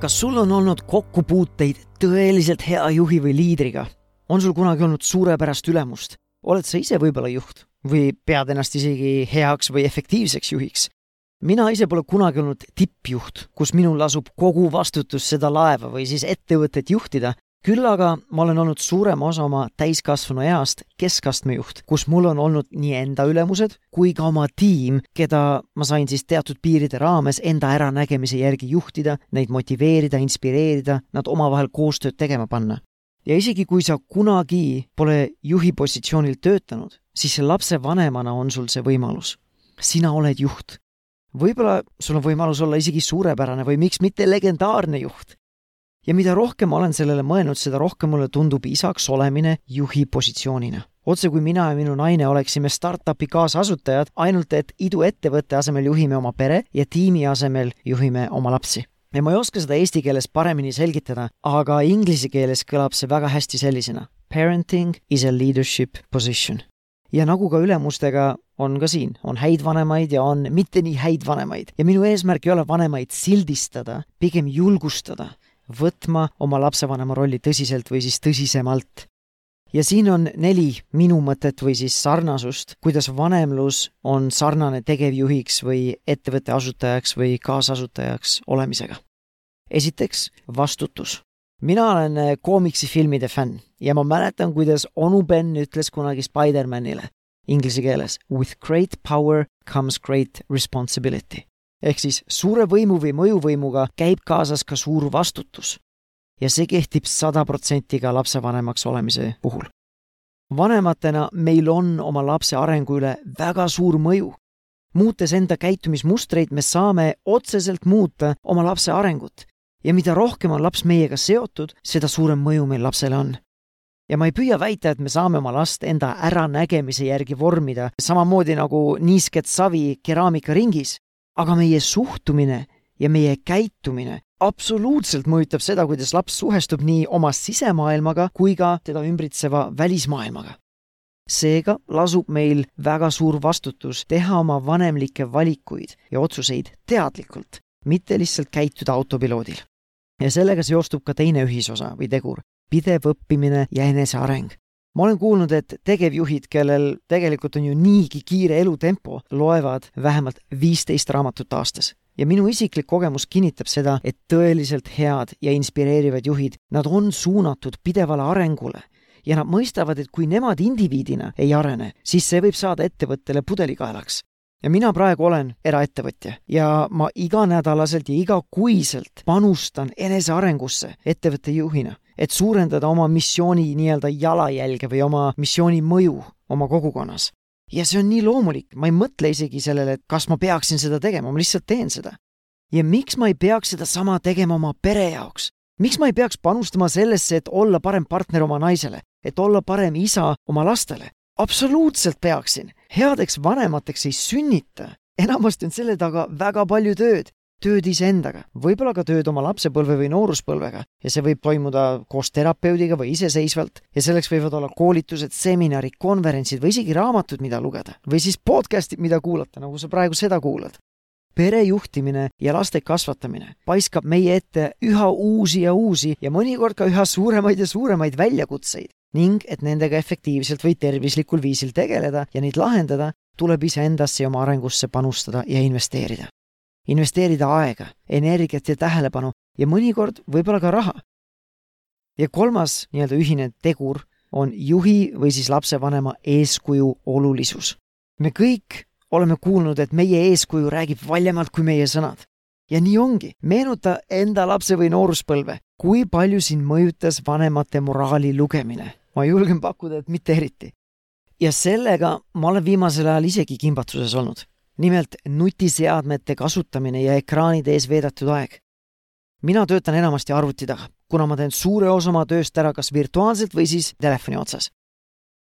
kas sul on olnud kokkupuuteid tõeliselt hea juhi või liidriga? on sul kunagi olnud suurepärast ülemust? oled sa ise võib-olla juht või pead ennast isegi heaks või efektiivseks juhiks? mina ise pole kunagi olnud tippjuht, kus minul lasub kogu vastutus seda laeva või siis ettevõtet juhtida, küll aga ma olen olnud suurema osa oma täiskasvanu east keskastme juht, kus mul on olnud nii enda ülemused kui ka oma tiim, keda ma sain siis teatud piiride raames enda äranägemise järgi juhtida, neid motiveerida, inspireerida, nad omavahel koostööd tegema panna. ja isegi kui sa kunagi pole juhi positsioonil töötanud, siis lapsevanemana on sul see võimalus. sina oled juht võib-olla sul on võimalus olla isegi suurepärane või miks mitte legendaarne juht ja mida rohkem ma olen sellele mõelnud, seda rohkem mulle tundub isaks olemine juhi positsioonina. otse kui mina ja minu naine oleksime startupi kaasasutajad, ainult et iduettevõtte asemel juhime oma pere ja tiimi asemel juhime oma lapsi. ja ma ei oska seda eesti keeles paremini selgitada, aga inglise keeles kõlab see väga hästi sellisena. Parenting is a leadership position. ja nagu ka ülemustega, on ka siin, on häid vanemaid ja on mitte nii häid vanemaid ja minu eesmärk ei ole vanemaid sildistada, pigem julgustada võtma oma lapsevanema rolli tõsiselt või siis tõsisemalt. ja siin on neli minu mõtet või siis sarnasust, kuidas vanemlus on sarnane tegevjuhiks või ettevõtte asutajaks või kaasasutajaks olemisega. esiteks, vastutus. mina olen koomiksifilmide fänn ja ma mäletan, kuidas onu Ben ütles kunagi Spider-manile inglise keeles with great power comes great responsibility ehk siis suure võimu või mõjuvõimuga käib kaasas ka suur vastutus. ja see kehtib sada protsenti ka lapsevanemaks olemise puhul. vanematena meil on oma lapse arengu üle väga suur mõju. muutes enda käitumismustreid, me saame otseselt muuta oma lapse arengut ja mida rohkem on laps meiega seotud, seda suurem mõju meil lapsele on ja ma ei püüa väita, et me saame oma last enda äranägemise järgi vormida, samamoodi nagu niisket savi keraamikaringis, aga meie suhtumine ja meie käitumine absoluutselt mõjutab seda, kuidas laps suhestub nii oma sisemaailmaga kui ka teda ümbritseva välismaailmaga. seega lasub meil väga suur vastutus teha oma vanemlikke valikuid ja otsuseid teadlikult, mitte lihtsalt käituda autopiloodil. ja sellega seostub ka teine ühisosa või tegur, pidev õppimine ja eneseareng ma olen kuulnud, et tegevjuhid, kellel tegelikult on ju niigi kiire elutempo, loevad vähemalt viisteist raamatut aastas. ja minu isiklik kogemus kinnitab seda, et tõeliselt head ja inspireerivad juhid, nad on suunatud pidevale arengule. Ja nad mõistavad, et kui nemad indiviidina ei arene, siis see võib saada ettevõttele pudelikaelaks. Ja mina praegu olen eraettevõtja ja ma iganädalaselt ja igakuiselt panustan enesearengusse ettevõtte juhina et suurendada oma missiooni nii-öelda jalajälge või oma missiooni mõju oma kogukonnas. ja see on nii loomulik, ma ei mõtle isegi sellele, et kas ma peaksin seda tegema, ma lihtsalt teen seda. ja miks ma ei peaks sedasama tegema oma pere jaoks? miks ma ei peaks panustama sellesse, et olla parem partner oma naisele, et olla parem isa oma lastele? absoluutselt peaksin. headeks vanemateks ei sünnita. enamasti on selle taga väga palju tööd tööd iseendaga, võib-olla ka tööd oma lapsepõlve või nooruspõlvega. Ja see võib toimuda koos terapeudiga või iseseisvalt. Ja selleks võivad olla koolitused, seminarid, konverentsid või isegi raamatud, mida lugeda. Või siis podcast'id, mida kuulata, nagu sa praegu seda kuulad. pere juhtimine ja laste kasvatamine paiskab meie ette üha uusi ja uusi ja mõnikord ka üha suuremaid ja suuremaid väljakutseid. Ning et nendega efektiivselt või tervislikul viisil tegeleda ja neid lahendada, tuleb iseendasse ja oma arengusse panustada ja investeerida investeerida aega, energiat ja tähelepanu ja mõnikord võib-olla ka raha. ja kolmas nii-öelda ühine tegur on juhi või siis lapsevanema eeskuju olulisus. me kõik oleme kuulnud, et meie eeskuju räägib valjemalt kui meie sõnad. ja nii ongi, meenuta enda lapse või nooruspõlve, kui palju sind mõjutas vanemate moraali lugemine. ma julgen pakkuda, et mitte eriti. ja sellega ma olen viimasel ajal isegi kimbatuses olnud nimelt nutiseadmete kasutamine ja ekraanide ees veedetud aeg. mina töötan enamasti arvuti taga, kuna ma teen suure osa oma tööst ära kas virtuaalselt või siis telefoni otsas.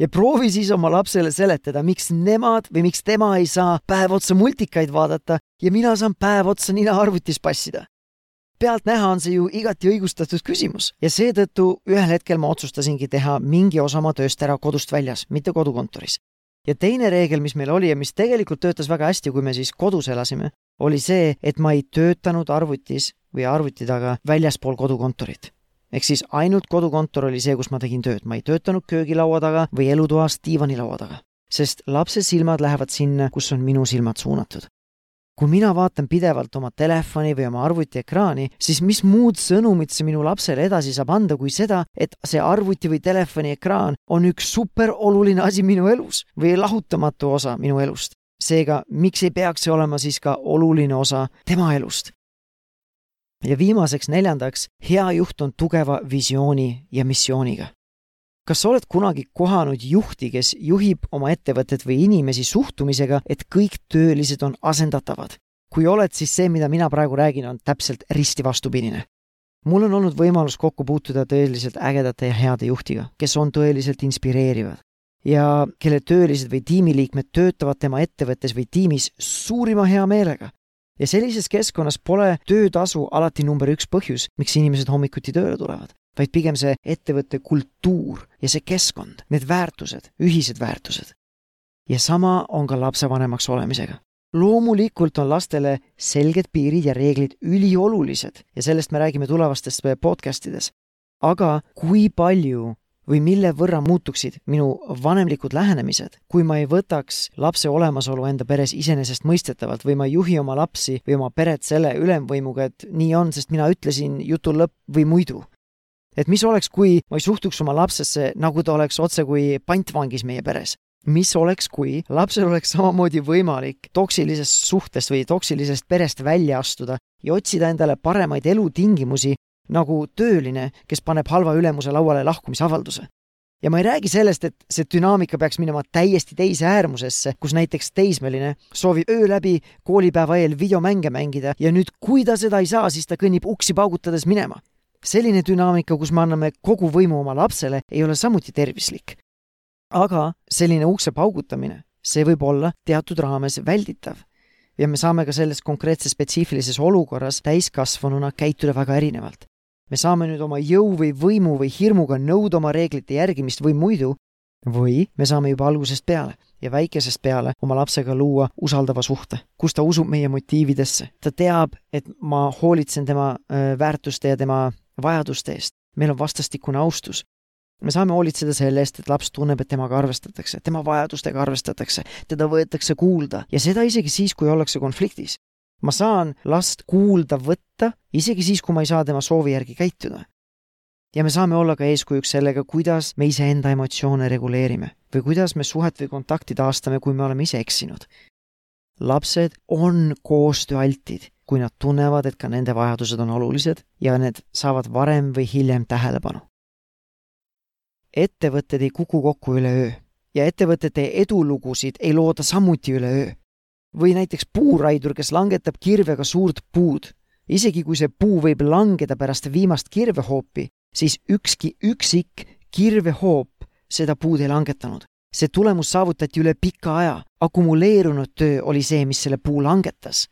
ja proovi siis oma lapsele seletada, miks nemad või miks tema ei saa päev otsa multikaid vaadata ja mina saan päev otsa nina arvutis passida pealtnäha on see ju igati õigustatud küsimus ja seetõttu ühel hetkel ma otsustasingi teha mingi osa oma tööst ära kodust väljas, mitte kodukontoris. Ja teine reegel, mis meil oli ja mis tegelikult töötas väga hästi, kui me siis kodus elasime, oli see, et ma ei töötanud arvutis või arvuti taga väljaspool kodukontorit. ehk siis ainult kodukontor oli see, kus ma tegin tööd, ma ei töötanud köögilaua taga või elutoas diivanilaua taga, sest lapse silmad lähevad sinna, kus on minu silmad suunatud kui mina vaatan pidevalt oma telefoni või oma arvuti ekraani, siis mis muud sõnumit see minu lapsele edasi saab anda kui seda, et see arvuti või telefoni ekraan on üks superoluline asi minu elus või lahutamatu osa minu elust. seega, miks ei peaks see olema siis ka oluline osa tema elust? ja viimaseks, neljandaks, hea juht on tugeva visiooni ja missiooniga kas sa oled kunagi kohanud juhti, kes juhib oma ettevõtet või inimesi suhtumisega, et kõik töölised on asendatavad? kui oled, siis see, mida mina praegu räägin, on täpselt risti vastupidine. mul on olnud võimalus kokku puutuda tõeliselt ägedate ja heade juhtiga, kes on tõeliselt inspireerivad ja kelle töölised või tiimiliikmed töötavad tema ettevõttes või tiimis suurima heameelega. ja sellises keskkonnas pole töötasu alati number üks põhjus, miks inimesed hommikuti tööle tulevad vaid pigem see ettevõtte kultuur ja see keskkond, need väärtused, ühised väärtused. ja sama on ka lapsevanemaks olemisega. loomulikult on lastele selged piirid ja reeglid üliolulised ja sellest me räägime tulevastes podcast ides. aga kui palju või mille võrra muutuksid minu vanemlikud lähenemised, kui ma ei võtaks lapse olemasolu enda peres iseenesestmõistetavalt või ma ei juhi oma lapsi või oma peret selle ülemvõimuga, et nii on, sest mina ütlesin jutu lõpp või muidu et mis oleks, kui ma ei suhtuks oma lapsesse, nagu ta oleks otse kui pantvangis meie peres? mis oleks, kui lapsel oleks samamoodi võimalik toksilisest suhtest või toksilisest perest välja astuda ja otsida endale paremaid elutingimusi nagu tööline, kes paneb halva ülemuse lauale lahkumisavalduse? ja ma ei räägi sellest, et see dünaamika peaks minema täiesti teise äärmusesse, kus näiteks teismeline soovib öö läbi koolipäeva eel videomänge mängida ja nüüd, kui ta seda ei saa, siis ta kõnnib uksi paugutades minema selline dünaamika, kus me anname kogu võimu oma lapsele, ei ole samuti tervislik. aga selline ukse paugutamine, see võib olla teatud raames välditav ja me saame ka selles konkreetses spetsiifilises olukorras täiskasvanuna käituda väga erinevalt. me saame nüüd oma jõu või võimu või hirmuga nõuda oma reeglite järgimist või muidu, või me saame juba algusest peale ja väikesest peale oma lapsega luua usaldava suhte, kus ta usub meie motiividesse. ta teab, et ma hoolitsen tema väärtuste ja tema vajaduste eest, meil on vastastikune austus. me saame hoolitseda selle eest, et laps tunneb, et temaga arvestatakse, tema vajadustega arvestatakse, teda võetakse kuulda ja seda isegi siis, kui ollakse konfliktis. ma saan last kuulda võtta isegi siis, kui ma ei saa tema soovi järgi käituda. ja me saame olla ka eeskujuks sellega, kuidas me iseenda emotsioone reguleerime või kuidas me suhet või kontakti taastame, kui me oleme ise eksinud. lapsed on koostööaltid kui nad tunnevad, et ka nende vajadused on olulised ja need saavad varem või hiljem tähelepanu. ettevõtted ei kuku kokku üleöö ja ettevõtete edulugusid ei looda samuti üleöö. või näiteks puuraidur, kes langetab kirvega suurt puud. isegi kui see puu võib langeda pärast viimast kirvehoopi, siis ükski üksik kirvehoop seda puud ei langetanud. see tulemus saavutati üle pika aja, akumuleerunud töö oli see, mis selle puu langetas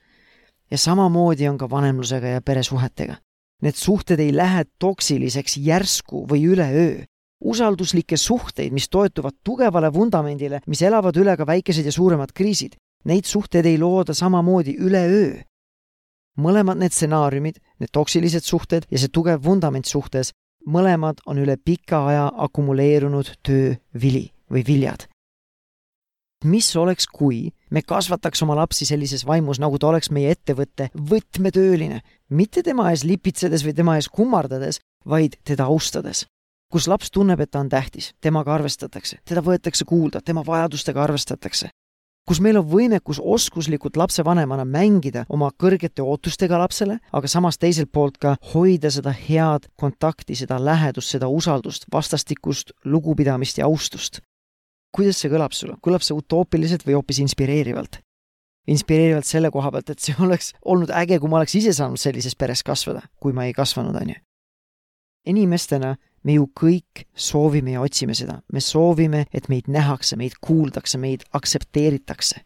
ja samamoodi on ka vanemlusega ja peresuhetega. Need suhted ei lähe toksiliseks järsku või üleöö. usalduslikke suhteid, mis toetuvad tugevale vundamendile, mis elavad üle ka väikesed ja suuremad kriisid, neid suhteid ei looda samamoodi üleöö. mõlemad need stsenaariumid, need toksilised suhted ja see tugev vundament suhtes, mõlemad on üle pika aja akumuleerunud töö vili või viljad mis oleks, kui me kasvataks oma lapsi sellises vaimus, nagu ta oleks meie ettevõtte võtmetööline, mitte tema ees lipitsedes või tema ees kummardades, vaid teda austades. kus laps tunneb, et ta on tähtis, temaga arvestatakse, teda võetakse kuulda, tema vajadustega arvestatakse. kus meil on võimekus oskuslikult lapsevanemana mängida oma kõrgete ootustega lapsele, aga samas teiselt poolt ka hoida seda head kontakti, seda lähedust, seda usaldust, vastastikust lugupidamist ja austust kuidas see kõlab sulle, kõlab see utoopiliselt või hoopis inspireerivalt? inspireerivalt selle koha pealt, et see oleks olnud äge, kui ma oleks ise saanud sellises peres kasvada, kui ma ei kasvanud, on ju. inimestena me ju kõik soovime ja otsime seda, me soovime, et meid nähakse, meid kuuldakse, meid aktsepteeritakse.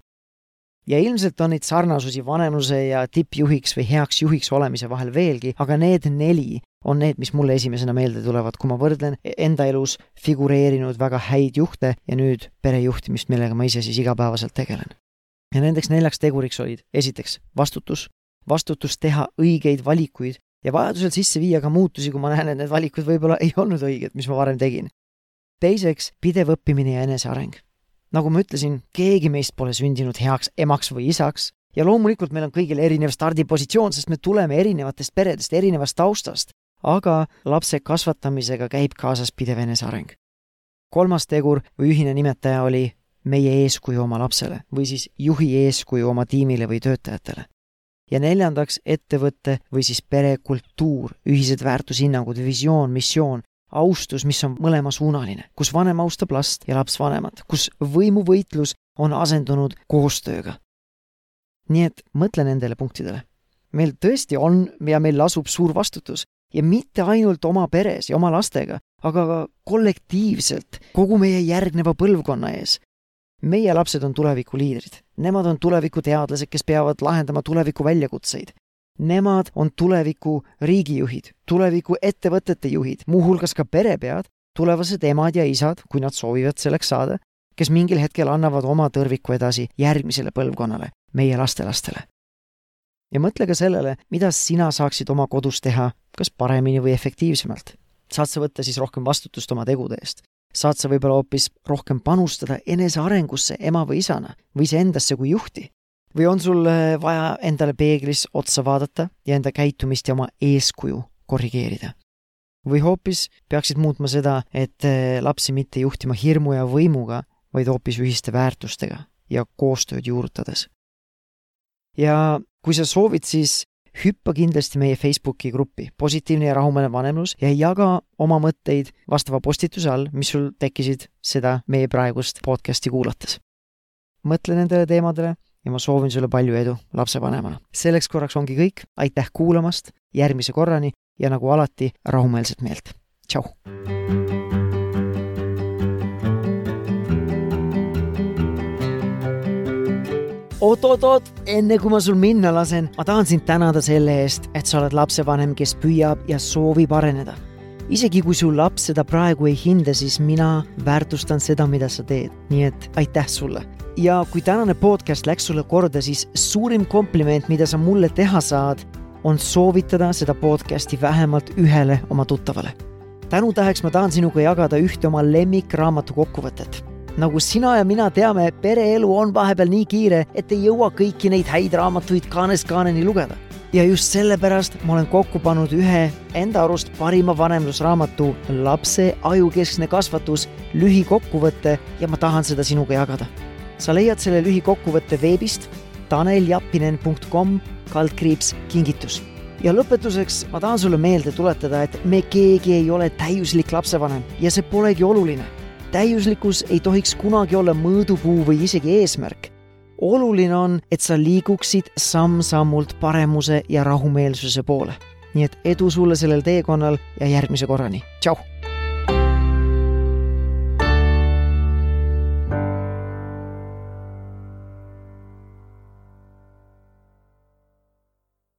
Ja ilmselt on neid sarnasusi vanemluse ja tippjuhiks või heaks juhiks olemise vahel veelgi, aga need neli on need, mis mulle esimesena meelde tulevad, kui ma võrdlen enda elus figureerinud väga häid juhte ja nüüd perejuhtimist, millega ma ise siis igapäevaselt tegelen. ja nendeks neljaks teguriks olid esiteks vastutus, vastutus teha õigeid valikuid ja vajadusel sisse viia ka muutusi, kui ma näen, et need valikud võib-olla ei olnud õiged, mis ma varem tegin. teiseks, pidev õppimine ja eneseareng. Nagu ma ütlesin, keegi meist pole sündinud heaks emaks või isaks. Ja loomulikult meil on kõigil erinev stardipositsioon, sest me tuleme erinevatest peredest, erinevast taustast, aga lapse kasvatamisega käib kaasas pidev eneseareng. kolmas tegur või ühine nimetaja oli meie eeskuju oma lapsele või siis juhi eeskuju oma tiimile või töötajatele. Ja neljandaks ettevõtte või siis perekultuur, ühised väärtushinnangud, visioon, missioon, austus, mis on mõlemasuunaline, kus vanem austab last ja laps vanemat, kus võimuvõitlus on asendunud koostööga. nii et mõtle nendele punktidele. meil tõesti on ja meil lasub suur vastutus ja mitte ainult oma peres ja oma lastega, aga ka kollektiivselt kogu meie järgneva põlvkonna ees, meie lapsed on tuleviku liidrid, nemad on tuleviku teadlased, kes peavad lahendama tuleviku väljakutseid. Nemad on tuleviku riigijuhid, tuleviku ettevõtete juhid, muuhulgas ka perepead, tulevased emad ja isad, kui nad soovivad selleks saada, kes mingil hetkel annavad oma tõrviku edasi järgmisele põlvkonnale, meie lastelastele. ja mõtle ka sellele, mida sina saaksid oma kodus teha, kas paremini või efektiivsemalt. saad sa võtta siis rohkem vastutust oma tegude eest saad sa võib-olla hoopis rohkem panustada enesearengusse ema või isana või iseendasse kui juhti. Või on sul vaja endale peeglis otsa vaadata ja enda käitumist ja oma eeskuju korrigeerida? või hoopis peaksid muutma seda, et äh, lapsi mitte juhtima hirmu ja võimuga, vaid hoopis ühiste väärtustega ja koostööd juurutades. ja kui sa soovid, siis hüppa kindlasti meie Facebooki gruppi Positiivne ja rahumeelne vanemlus ja jaga oma mõtteid vastava postituse all, mis sul tekkisid seda meie praegust podcasti kuulates. mõtle nendele teemadele ja ma soovin sulle palju edu lapsevanemana. selleks korraks ongi kõik, aitäh kuulamast, järgmise korrani ja nagu alati, rahumeelset meelt. tšau! oot-oot-oot, enne kui ma sul minna lasen, ma tahan sind tänada selle eest, et sa oled lapsevanem, kes püüab ja soovib areneda. Isegi kui su laps seda praegu ei hinda, siis mina väärtustan seda, mida sa teed, nii et aitäh sulle. ja kui tänane podcast läks sulle korda, siis suurim kompliment, mida sa mulle teha saad, on soovitada seda podcasti vähemalt ühele oma tuttavale. tänutäheks ma tahan sinuga jagada ühte oma lemmikraamatu kokkuvõtet nagu sina ja mina teame, pereelu on vahepeal nii kiire, et ei jõua kõiki neid häid raamatuid kaanest kaaneni lugeda. Ja just sellepärast ma olen kokku pannud ühe enda arust parima vanemlusraamatu Lapse ajukeskne kasvatus lühikokkuvõte ja ma tahan seda sinuga jagada. sa leiad selle lühikokkuvõtte veebist taneljappinen.com kaldkriips kingitus ja lõpetuseks ma tahan sulle meelde tuletada, et me keegi ei ole täiuslik lapsevanem ja see polegi oluline täiuslikkus ei tohiks kunagi olla mõõdupuu või isegi eesmärk. Oluline on, et sa liiguksid samm-sammult paremuse ja rahumeelsuse poole. nii et edu sulle sellel teekonnal ja järgmise korrani, tšau!